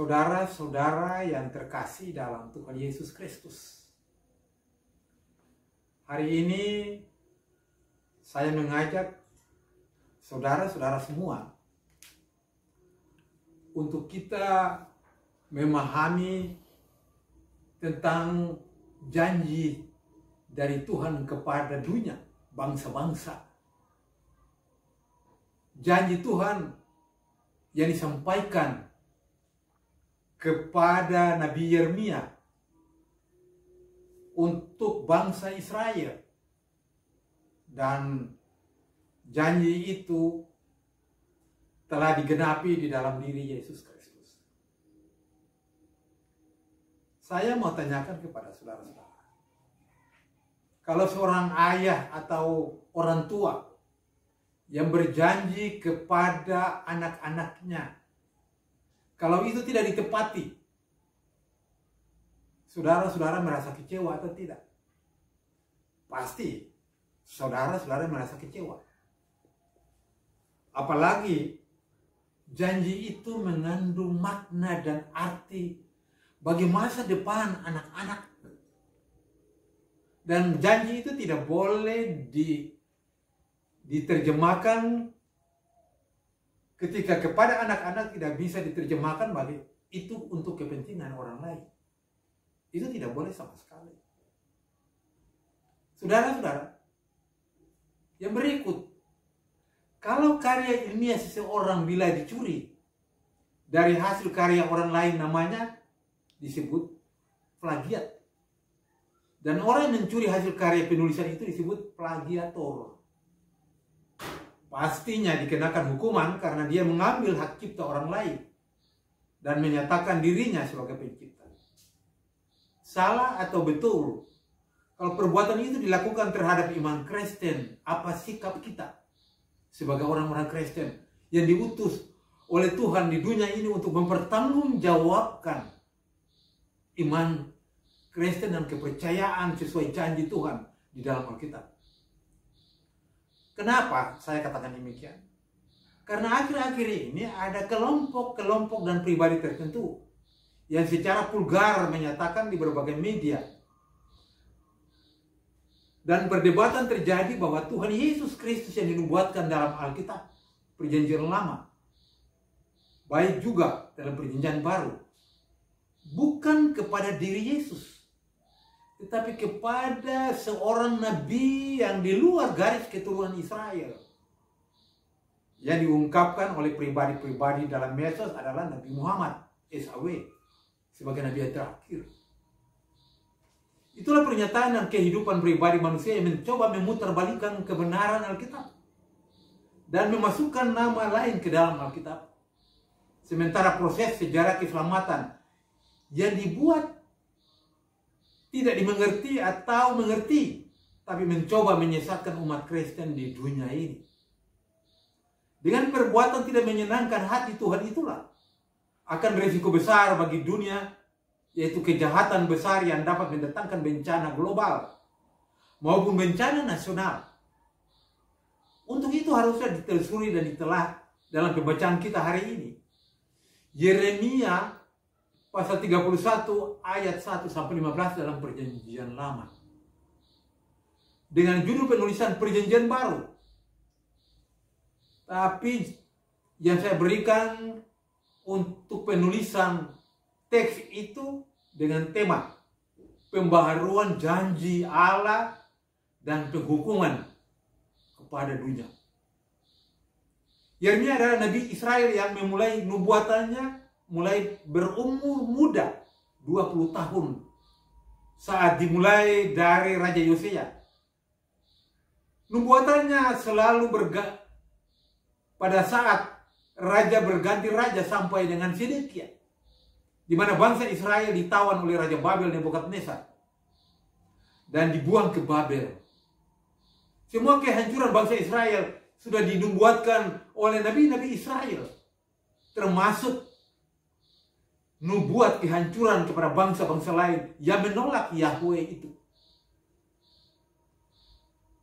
Saudara-saudara yang terkasih dalam Tuhan Yesus Kristus. Hari ini saya mengajak saudara-saudara semua untuk kita memahami tentang janji dari Tuhan kepada dunia, bangsa-bangsa. Janji Tuhan yang disampaikan kepada Nabi Yeremia untuk bangsa Israel. Dan janji itu telah digenapi di dalam diri Yesus Kristus. Saya mau tanyakan kepada saudara-saudara. Kalau seorang ayah atau orang tua yang berjanji kepada anak-anaknya, kalau itu tidak ditepati, saudara-saudara merasa kecewa atau tidak? Pasti saudara-saudara merasa kecewa. Apalagi janji itu mengandung makna dan arti bagi masa depan anak-anak. Dan janji itu tidak boleh di, diterjemahkan ketika kepada anak-anak tidak bisa diterjemahkan bagi itu untuk kepentingan orang lain. Itu tidak boleh sama sekali. Saudara-saudara, yang berikut, kalau karya ilmiah seseorang bila dicuri dari hasil karya orang lain namanya disebut plagiat. Dan orang yang mencuri hasil karya penulisan itu disebut plagiator. Pastinya dikenakan hukuman karena dia mengambil hak cipta orang lain dan menyatakan dirinya sebagai pencipta. Salah atau betul? Kalau perbuatan itu dilakukan terhadap iman Kristen, apa sikap kita sebagai orang-orang Kristen yang diutus oleh Tuhan di dunia ini untuk mempertanggungjawabkan iman Kristen dan kepercayaan sesuai janji Tuhan di dalam Alkitab. Kenapa saya katakan demikian? Karena akhir-akhir ini ada kelompok-kelompok dan pribadi tertentu yang secara vulgar menyatakan di berbagai media dan perdebatan terjadi bahwa Tuhan Yesus Kristus yang dinubuatkan dalam Alkitab perjanjian lama baik juga dalam perjanjian baru bukan kepada diri Yesus tetapi kepada seorang nabi yang di luar garis keturunan Israel. Yang diungkapkan oleh pribadi-pribadi dalam medsos adalah Nabi Muhammad SAW sebagai nabi yang terakhir. Itulah pernyataan dan kehidupan pribadi manusia yang mencoba memutarbalikkan kebenaran Alkitab dan memasukkan nama lain ke dalam Alkitab. Sementara proses sejarah keselamatan yang dibuat tidak dimengerti atau mengerti, tapi mencoba menyesatkan umat Kristen di dunia ini. Dengan perbuatan tidak menyenangkan hati Tuhan itulah akan berisiko besar bagi dunia yaitu kejahatan besar yang dapat mendatangkan bencana global maupun bencana nasional. Untuk itu harusnya ditelusuri dan ditelah dalam pembacaan kita hari ini. Yeremia pasal 31 ayat 1 sampai 15 dalam perjanjian lama. Dengan judul penulisan perjanjian baru. Tapi yang saya berikan untuk penulisan teks itu dengan tema pembaharuan janji Allah dan penghukuman kepada dunia. Yeremia adalah Nabi Israel yang memulai nubuatannya mulai berumur muda 20 tahun saat dimulai dari Raja Yosia. Nubuatannya selalu berga pada saat raja berganti raja sampai dengan Sedekia. Di mana bangsa Israel ditawan oleh Raja Babel Nebukadnezar dan dibuang ke Babel. Semua kehancuran bangsa Israel sudah dinubuatkan oleh nabi-nabi Israel. Termasuk nubuat kehancuran kepada bangsa-bangsa lain yang menolak Yahweh itu.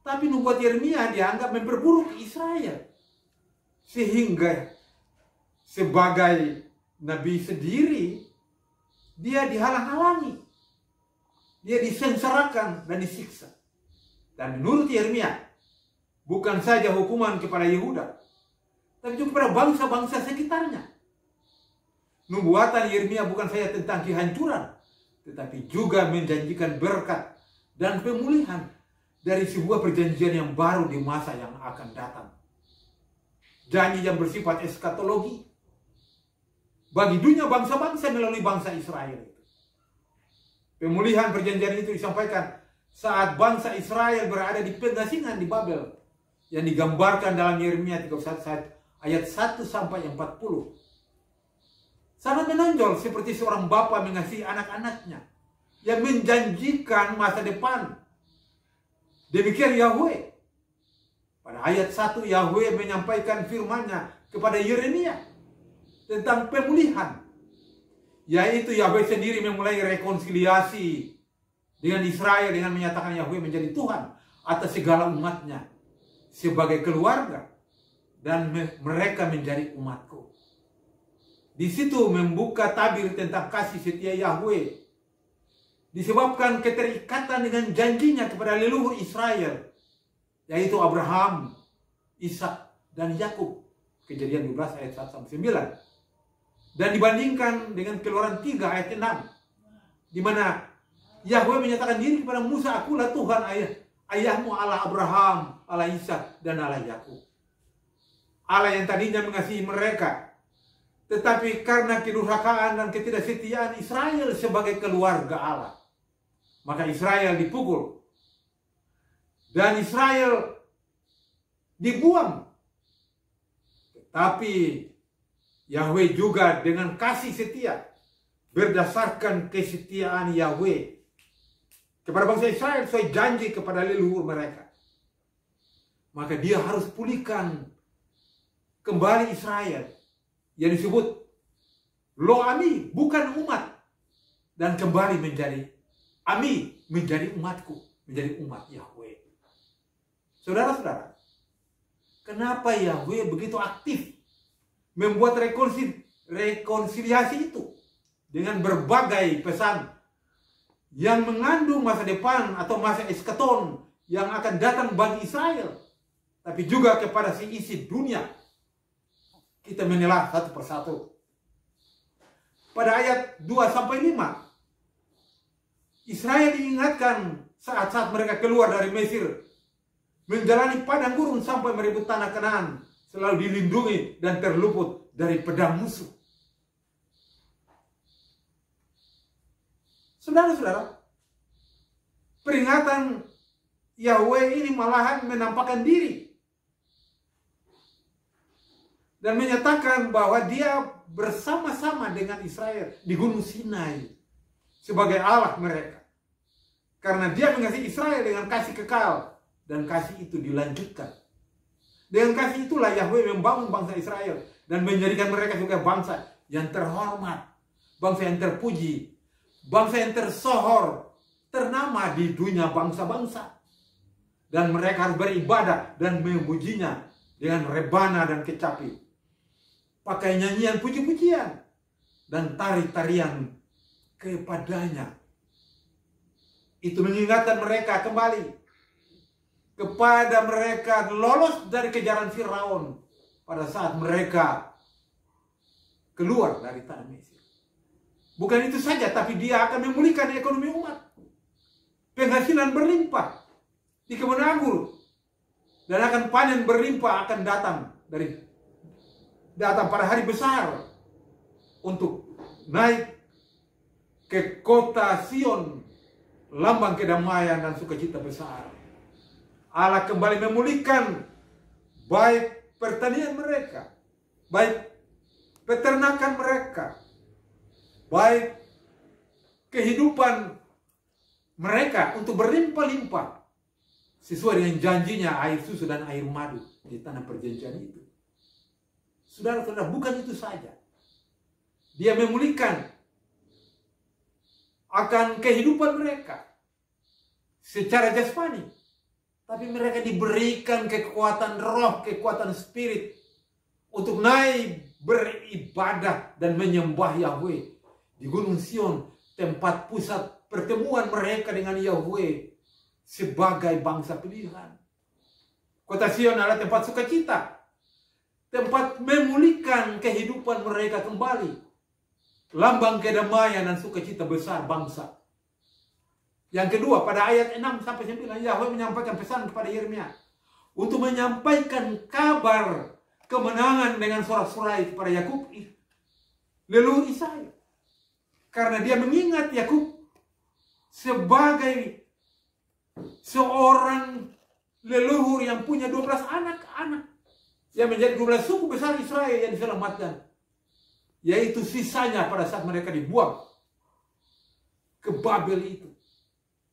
Tapi nubuat Yeremia dianggap memperburuk Israel. Sehingga sebagai nabi sendiri dia dihalang-halangi. Dia disensarakan dan disiksa. Dan menurut Yeremia, bukan saja hukuman kepada Yehuda, tapi juga kepada bangsa-bangsa sekitarnya. Nubuatan Yeremia bukan saja tentang kehancuran, tetapi juga menjanjikan berkat dan pemulihan dari sebuah perjanjian yang baru di masa yang akan datang. Janji yang bersifat eskatologi bagi dunia bangsa-bangsa melalui bangsa Israel. Pemulihan perjanjian itu disampaikan saat bangsa Israel berada di pengasingan di Babel yang digambarkan dalam Yeremia 31 ayat 1 sampai 40. Sangat menonjol seperti seorang bapak mengasihi anak-anaknya yang menjanjikan masa depan. Demikian Yahweh. Pada ayat 1 Yahweh menyampaikan firman-Nya kepada Yeremia tentang pemulihan. Yaitu Yahweh sendiri memulai rekonsiliasi dengan Israel dengan menyatakan Yahweh menjadi Tuhan atas segala umatnya sebagai keluarga dan mereka menjadi umatku. Di situ membuka tabir tentang kasih setia Yahweh disebabkan keterikatan dengan janjinya kepada leluhur Israel yaitu Abraham, Ishak dan Yakub. Kejadian 12 ayat 1 sampai 9. Dan dibandingkan dengan keluaran 3 ayat 6. Di mana Yahweh menyatakan diri kepada Musa, akulah Tuhan ayah, ayahmu Allah Abraham, Allah Ishak, dan Allah Yakub. Allah yang tadinya mengasihi mereka. Tetapi karena kedurhakaan dan ketidaksetiaan Israel sebagai keluarga Allah. Maka Israel dipukul. Dan Israel dibuang. Tetapi Yahweh juga dengan kasih setia berdasarkan kesetiaan Yahweh kepada bangsa Israel sesuai janji kepada leluhur mereka. Maka dia harus pulihkan kembali Israel yang disebut Lo Ami bukan umat dan kembali menjadi Ami menjadi umatku menjadi umat Yahweh. Saudara-saudara, kenapa Yahweh begitu aktif membuat rekonsiliasi itu dengan berbagai pesan yang mengandung masa depan atau masa eskaton yang akan datang bagi Israel tapi juga kepada si isi dunia kita menilai satu persatu pada ayat 2 sampai 5 Israel diingatkan saat-saat mereka keluar dari Mesir menjalani padang gurun sampai merebut tanah Kanaan selalu dilindungi dan terluput dari pedang musuh. Saudara-saudara, peringatan Yahweh ini malahan menampakkan diri dan menyatakan bahwa dia bersama-sama dengan Israel di Gunung Sinai sebagai Allah mereka. Karena dia mengasihi Israel dengan kasih kekal dan kasih itu dilanjutkan dengan kasih itulah Yahweh membangun bangsa Israel dan menjadikan mereka juga bangsa yang terhormat, bangsa yang terpuji, bangsa yang tersohor, ternama di dunia bangsa-bangsa. Dan mereka harus beribadah dan memujinya dengan rebana dan kecapi. Pakai nyanyian puji-pujian dan tari-tarian kepadanya. Itu mengingatkan mereka kembali kepada mereka lolos dari kejaran Firaun pada saat mereka keluar dari tanah Mesir. Bukan itu saja, tapi dia akan memulihkan ekonomi umat. Penghasilan berlimpah di kebun anggur dan akan panen berlimpah akan datang dari datang pada hari besar untuk naik ke kota Sion lambang kedamaian dan sukacita besar. Allah kembali memulihkan baik pertanian mereka, baik peternakan mereka, baik kehidupan mereka untuk berlimpah-limpah sesuai dengan janjinya air susu dan air madu di tanah perjanjian itu. Saudara-saudara, bukan itu saja. Dia memulihkan akan kehidupan mereka secara jasmani tapi mereka diberikan kekuatan roh, kekuatan spirit untuk naik beribadah dan menyembah Yahweh di Gunung Sion, tempat pusat pertemuan mereka dengan Yahweh sebagai bangsa pilihan. Kota Sion adalah tempat sukacita, tempat memulihkan kehidupan mereka kembali. Lambang kedamaian dan sukacita besar bangsa. Yang kedua, pada ayat 6 sampai 9, Yahweh menyampaikan pesan kepada Yeremia untuk menyampaikan kabar kemenangan dengan sorak-sorai kepada Yakub leluhur Ishak. Karena dia mengingat Yakub sebagai seorang leluhur yang punya 12 anak-anak yang menjadi 12 suku besar Israel yang diselamatkan yaitu sisanya pada saat mereka dibuang ke Babel itu.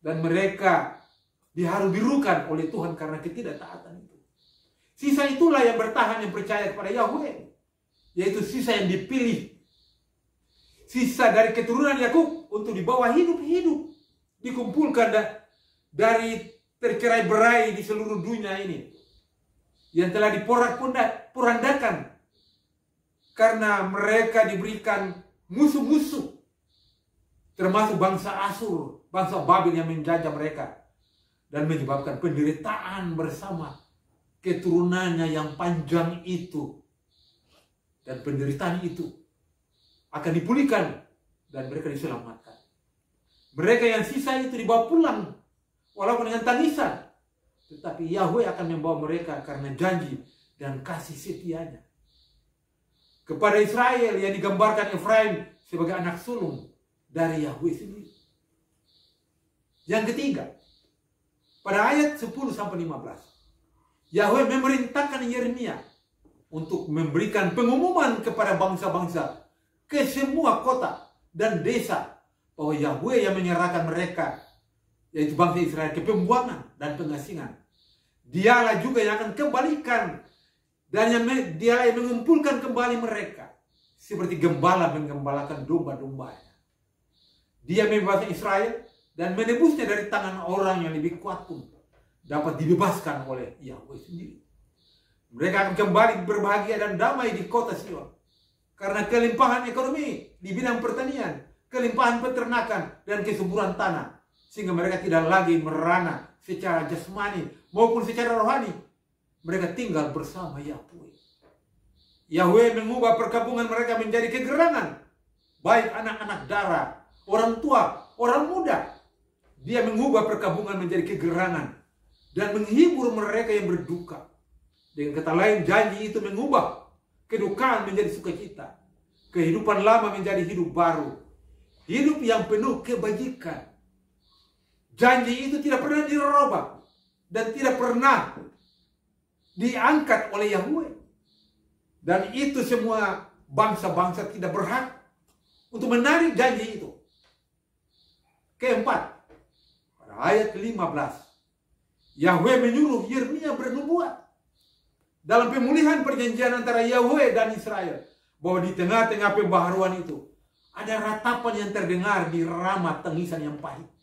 Dan mereka diharu birukan oleh Tuhan karena ketidaktaatan itu. Sisa itulah yang bertahan yang percaya kepada Yahweh yaitu sisa yang dipilih. Sisa dari keturunan Yakub untuk dibawa hidup-hidup dikumpulkan da dari tercerai berai di seluruh dunia ini yang telah diporak-porandakan karena mereka diberikan musuh-musuh termasuk bangsa Asur, bangsa Babel yang menjajah mereka. Dan menyebabkan penderitaan bersama keturunannya yang panjang itu. Dan penderitaan itu akan dipulihkan dan mereka diselamatkan. Mereka yang sisa itu dibawa pulang walaupun dengan tangisan tetapi Yahweh akan membawa mereka karena janji dan kasih setianya kepada Israel yang digambarkan Efraim sebagai anak sulung dari Yahweh sendiri. Yang ketiga, pada ayat 10 sampai 15, Yahweh memerintahkan Yeremia untuk memberikan pengumuman kepada bangsa-bangsa ke semua kota dan desa bahwa Yahweh yang menyerahkan mereka yaitu bangsa Israel ke pembuangan dan pengasingan. Dialah juga yang akan kembalikan dan yang dia yang mengumpulkan kembali mereka. Seperti gembala menggembalakan domba-dombanya. Dia membebaskan Israel dan menebusnya dari tangan orang yang lebih kuat pun dapat dibebaskan oleh Yahweh sendiri. Mereka akan kembali berbahagia dan damai di kota Sion. Karena kelimpahan ekonomi di bidang pertanian, kelimpahan peternakan, dan kesuburan tanah. Sehingga mereka tidak lagi merana secara jasmani maupun secara rohani mereka tinggal bersama Yahweh. Yahweh mengubah perkampungan mereka menjadi kegerangan. Baik anak-anak darah, orang tua, orang muda. Dia mengubah perkampungan menjadi kegerangan. Dan menghibur mereka yang berduka. Dengan kata lain, janji itu mengubah kedukaan menjadi sukacita. Kehidupan lama menjadi hidup baru. Hidup yang penuh kebajikan. Janji itu tidak pernah dirubah. Dan tidak pernah diangkat oleh Yahweh. Dan itu semua bangsa-bangsa tidak berhak untuk menarik janji itu. Keempat, pada ayat 15, Yahweh menyuruh Yeremia bernubuat dalam pemulihan perjanjian antara Yahweh dan Israel bahwa di tengah-tengah pembaharuan itu ada ratapan yang terdengar di ramah tangisan yang pahit.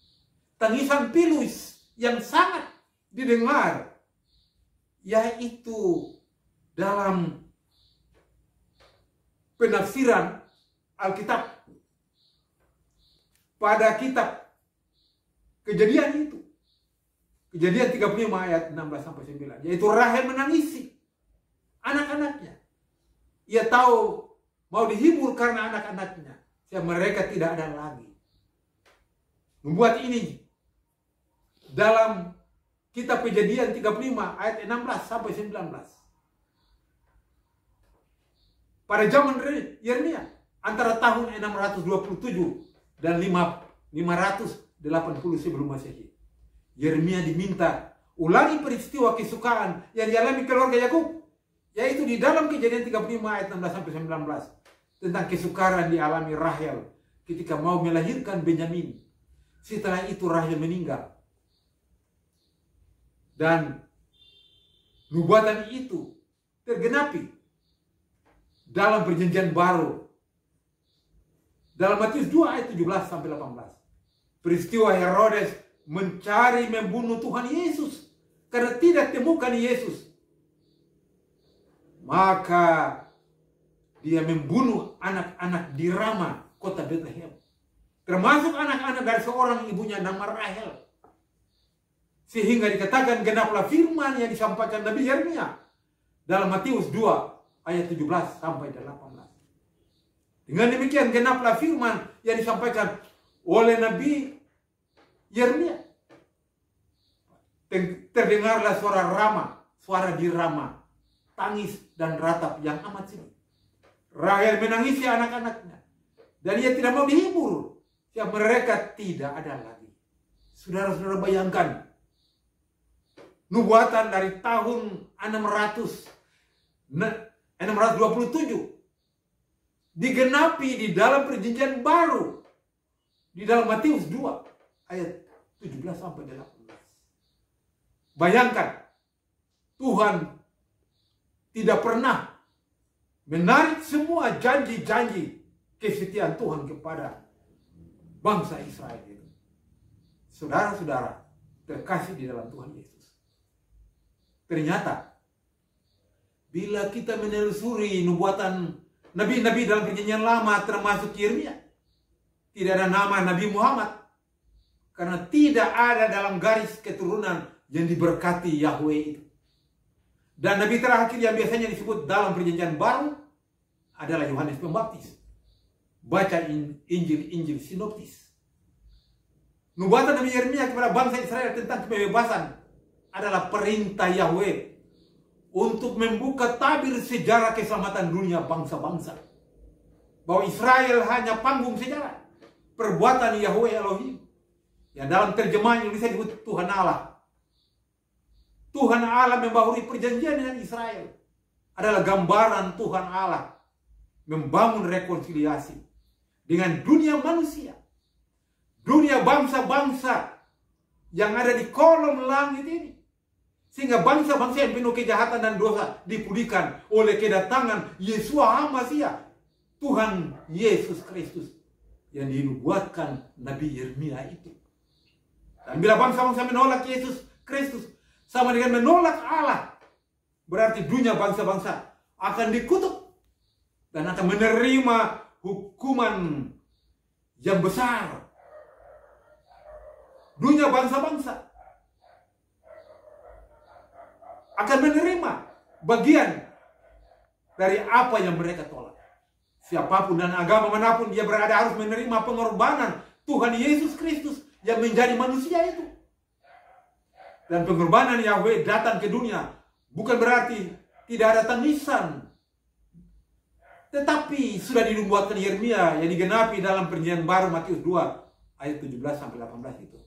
Tangisan pilus yang sangat didengar yaitu dalam penafsiran Alkitab pada kitab kejadian itu. Kejadian 35 ayat 16 sampai 9. Yaitu Rahel menangisi anak-anaknya. Ia tahu mau dihibur karena anak-anaknya. Sehingga mereka tidak ada lagi. Membuat ini dalam Kitab Kejadian 35 ayat 16 sampai 19. Pada zaman Yeremia antara tahun 627 dan 580 sebelum Masehi. Yeremia diminta ulangi peristiwa kesukaan yang dialami keluarga Yakub yaitu di dalam Kejadian 35 ayat 16 sampai 19 tentang kesukaran dialami Rahel ketika mau melahirkan Benyamin. Setelah itu Rahel meninggal dan nubuatan itu tergenapi dalam perjanjian baru. Dalam Matius 2 ayat 17 sampai 18. Peristiwa Herodes mencari membunuh Tuhan Yesus karena tidak temukan Yesus. Maka dia membunuh anak-anak di Rama, kota Bethlehem. Termasuk anak-anak dari seorang ibunya nama Rahel. Sehingga dikatakan genaplah firman yang disampaikan Nabi Yeremia dalam Matius 2 ayat 17 sampai 18. Dengan demikian genaplah firman yang disampaikan oleh Nabi Yeremia. Terdengarlah suara Rama, suara di Rama, tangis dan ratap yang amat sedih. Rahel menangisi anak-anaknya. Dan ia tidak mau dihibur. Ya mereka tidak ada lagi. Saudara-saudara bayangkan. Nubuatan dari tahun 600 627 digenapi di dalam perjanjian baru di dalam Matius 2 ayat 17 sampai 18. Bayangkan Tuhan tidak pernah menarik semua janji-janji kesetiaan Tuhan kepada bangsa Israel itu. Saudara-saudara terkasih di dalam Tuhan Yesus. Ternyata bila kita menelusuri nubuatan nabi-nabi dalam perjanjian lama termasuk Yeremia, tidak ada nama Nabi Muhammad karena tidak ada dalam garis keturunan yang diberkati Yahweh itu. Dan nabi terakhir yang biasanya disebut dalam perjanjian baru adalah Yohanes Pembaptis. Baca Injil-Injil sinoptis. Nubuatan Nabi Yeremia kepada bangsa Israel tentang kebebasan adalah perintah Yahweh untuk membuka tabir sejarah keselamatan dunia bangsa-bangsa. Bahwa Israel hanya panggung sejarah. Perbuatan Yahweh Elohim. Yang dalam terjemahan Indonesia disebut Tuhan Allah. Tuhan Allah membauri perjanjian dengan Israel adalah gambaran Tuhan Allah membangun rekonsiliasi dengan dunia manusia, dunia bangsa-bangsa yang ada di kolom langit ini. Sehingga bangsa-bangsa yang penuh kejahatan dan dosa dipulihkan oleh kedatangan Yesua Hamasiah, Tuhan Yesus Kristus yang dinubuatkan Nabi Yeremia itu. Dan bila bangsa-bangsa menolak Yesus Kristus, sama dengan menolak Allah. Berarti dunia bangsa-bangsa akan dikutuk dan akan menerima hukuman yang besar. Dunia bangsa-bangsa akan menerima bagian dari apa yang mereka tolak. Siapa pun dan agama mana pun dia berada harus menerima pengorbanan Tuhan Yesus Kristus yang menjadi manusia itu dan pengorbanan Yahweh datang ke dunia bukan berarti tidak ada tangisan tetapi sudah dinubuatkan Yeremia yang digenapi dalam perjanjian baru Matius 2 ayat 17 sampai 18 itu.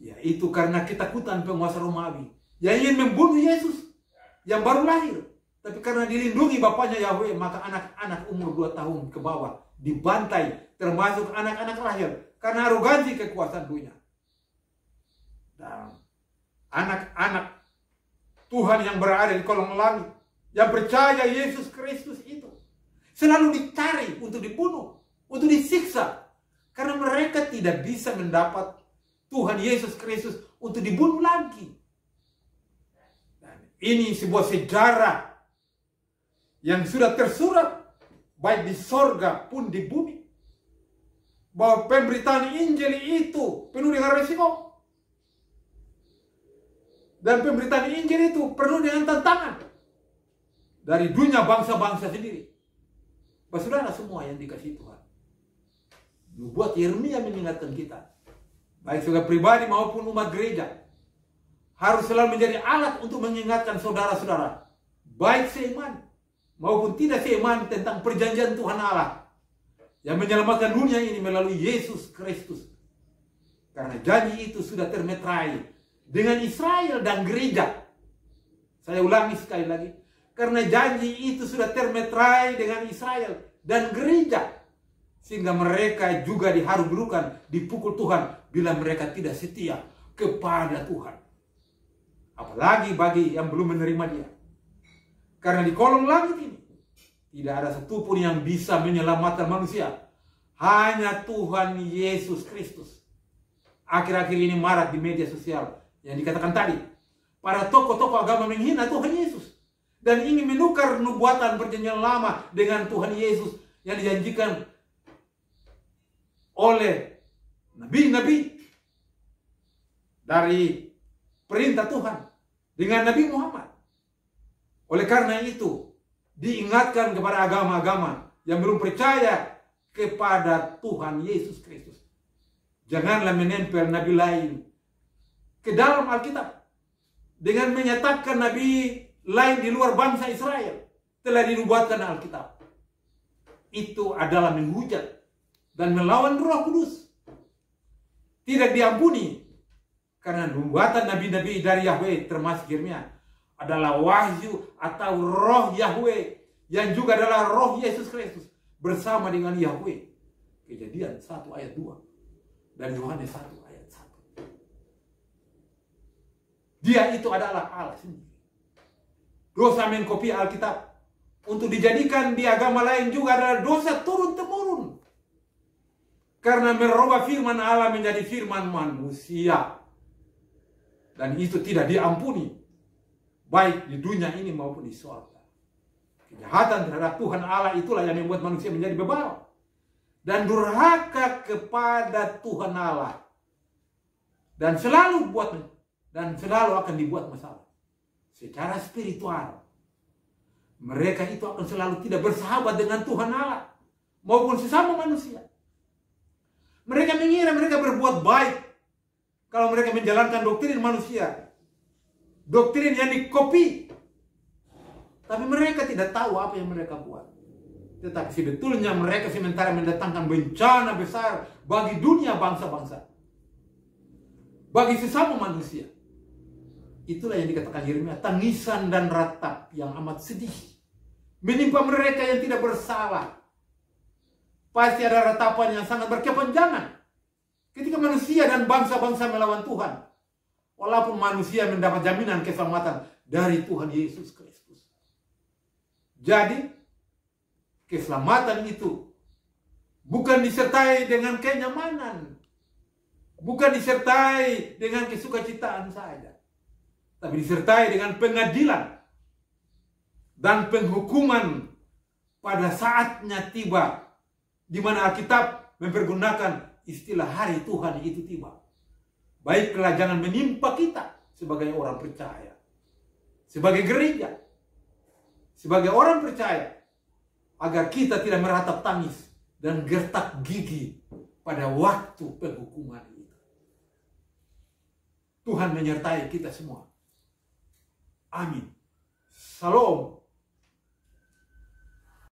Ya, itu karena ketakutan penguasa Romawi yang ingin membunuh Yesus yang baru lahir. Tapi karena dilindungi bapaknya Yahweh, maka anak-anak umur 2 tahun ke bawah dibantai, termasuk anak-anak lahir karena arogansi kekuasaan dunia. Dan anak-anak Tuhan yang berada di kolong langit yang percaya Yesus Kristus itu selalu dicari untuk dibunuh, untuk disiksa karena mereka tidak bisa mendapat Tuhan Yesus Kristus untuk dibunuh lagi. Ini sebuah sejarah yang sudah tersurat baik di sorga pun di bumi bahwa pemberitaan Injil itu penuh dengan resiko dan pemberitaan Injil itu perlu dengan tantangan dari dunia bangsa-bangsa sendiri. Saudara semua yang dikasih Tuhan. Buat Yeremia mengingatkan kita. Baik sebagai pribadi maupun umat gereja. Harus selalu menjadi alat untuk mengingatkan saudara-saudara. Baik seiman maupun tidak seiman tentang perjanjian Tuhan Allah. Yang menyelamatkan dunia ini melalui Yesus Kristus. Karena janji itu sudah termetrai dengan Israel dan gereja. Saya ulangi sekali lagi. Karena janji itu sudah termetrai dengan Israel dan gereja. Sehingga mereka juga diharu-harukan, dipukul Tuhan bila mereka tidak setia kepada Tuhan. Apalagi bagi yang belum menerima dia. Karena di kolong langit ini tidak ada satupun yang bisa menyelamatkan manusia. Hanya Tuhan Yesus Kristus. Akhir-akhir ini marak di media sosial yang dikatakan tadi. Para tokoh-tokoh agama menghina Tuhan Yesus. dan ingin menukar nubuatan perjanjian lama dengan Tuhan Yesus yang dijanjikan oleh nabi-nabi dari perintah Tuhan dengan Nabi Muhammad. Oleh karena itu, diingatkan kepada agama-agama yang belum percaya kepada Tuhan Yesus Kristus. Janganlah menempel nabi lain ke dalam Alkitab dengan menyatakan nabi lain di luar bangsa Israel telah dinubuatkan Alkitab. Itu adalah menghujat dan melawan Roh Kudus. Tidak diampuni karena nubuatan nabi-nabi dari Yahweh termasuk Yeremia adalah wahyu atau roh Yahweh yang juga adalah roh Yesus Kristus bersama dengan Yahweh. Kejadian 1 ayat 2 dan Yohanes 1 ayat 1. Dia itu adalah Allah sendiri dosa mengkopi Alkitab untuk dijadikan di agama lain juga adalah dosa turun temurun karena merubah firman Allah menjadi firman manusia dan itu tidak diampuni. Baik di dunia ini maupun di surga. Kejahatan terhadap Tuhan Allah itulah yang membuat manusia menjadi bebal. Dan durhaka kepada Tuhan Allah. Dan selalu buat dan selalu akan dibuat masalah. Secara spiritual. Mereka itu akan selalu tidak bersahabat dengan Tuhan Allah. Maupun sesama manusia. Mereka mengira mereka berbuat baik kalau mereka menjalankan doktrin manusia. Doktrin yang dikopi. Tapi mereka tidak tahu apa yang mereka buat. Tetapi sebetulnya mereka sementara mendatangkan bencana besar bagi dunia bangsa-bangsa. Bagi sesama manusia. Itulah yang dikatakan Yeremia, tangisan dan ratap yang amat sedih. Menimpa mereka yang tidak bersalah. Pasti ada ratapan yang sangat berkepanjangan. Ketika manusia dan bangsa-bangsa melawan Tuhan. Walaupun manusia mendapat jaminan keselamatan dari Tuhan Yesus Kristus. Jadi, keselamatan itu bukan disertai dengan kenyamanan. Bukan disertai dengan kesukacitaan saja tapi disertai dengan pengadilan dan penghukuman pada saatnya tiba di mana Alkitab mempergunakan istilah hari Tuhan itu tiba. Baiklah jangan menimpa kita sebagai orang percaya. Sebagai gereja. Sebagai orang percaya. Agar kita tidak meratap tangis dan gertak gigi pada waktu penghukuman itu. Tuhan menyertai kita semua. Amin. Salam.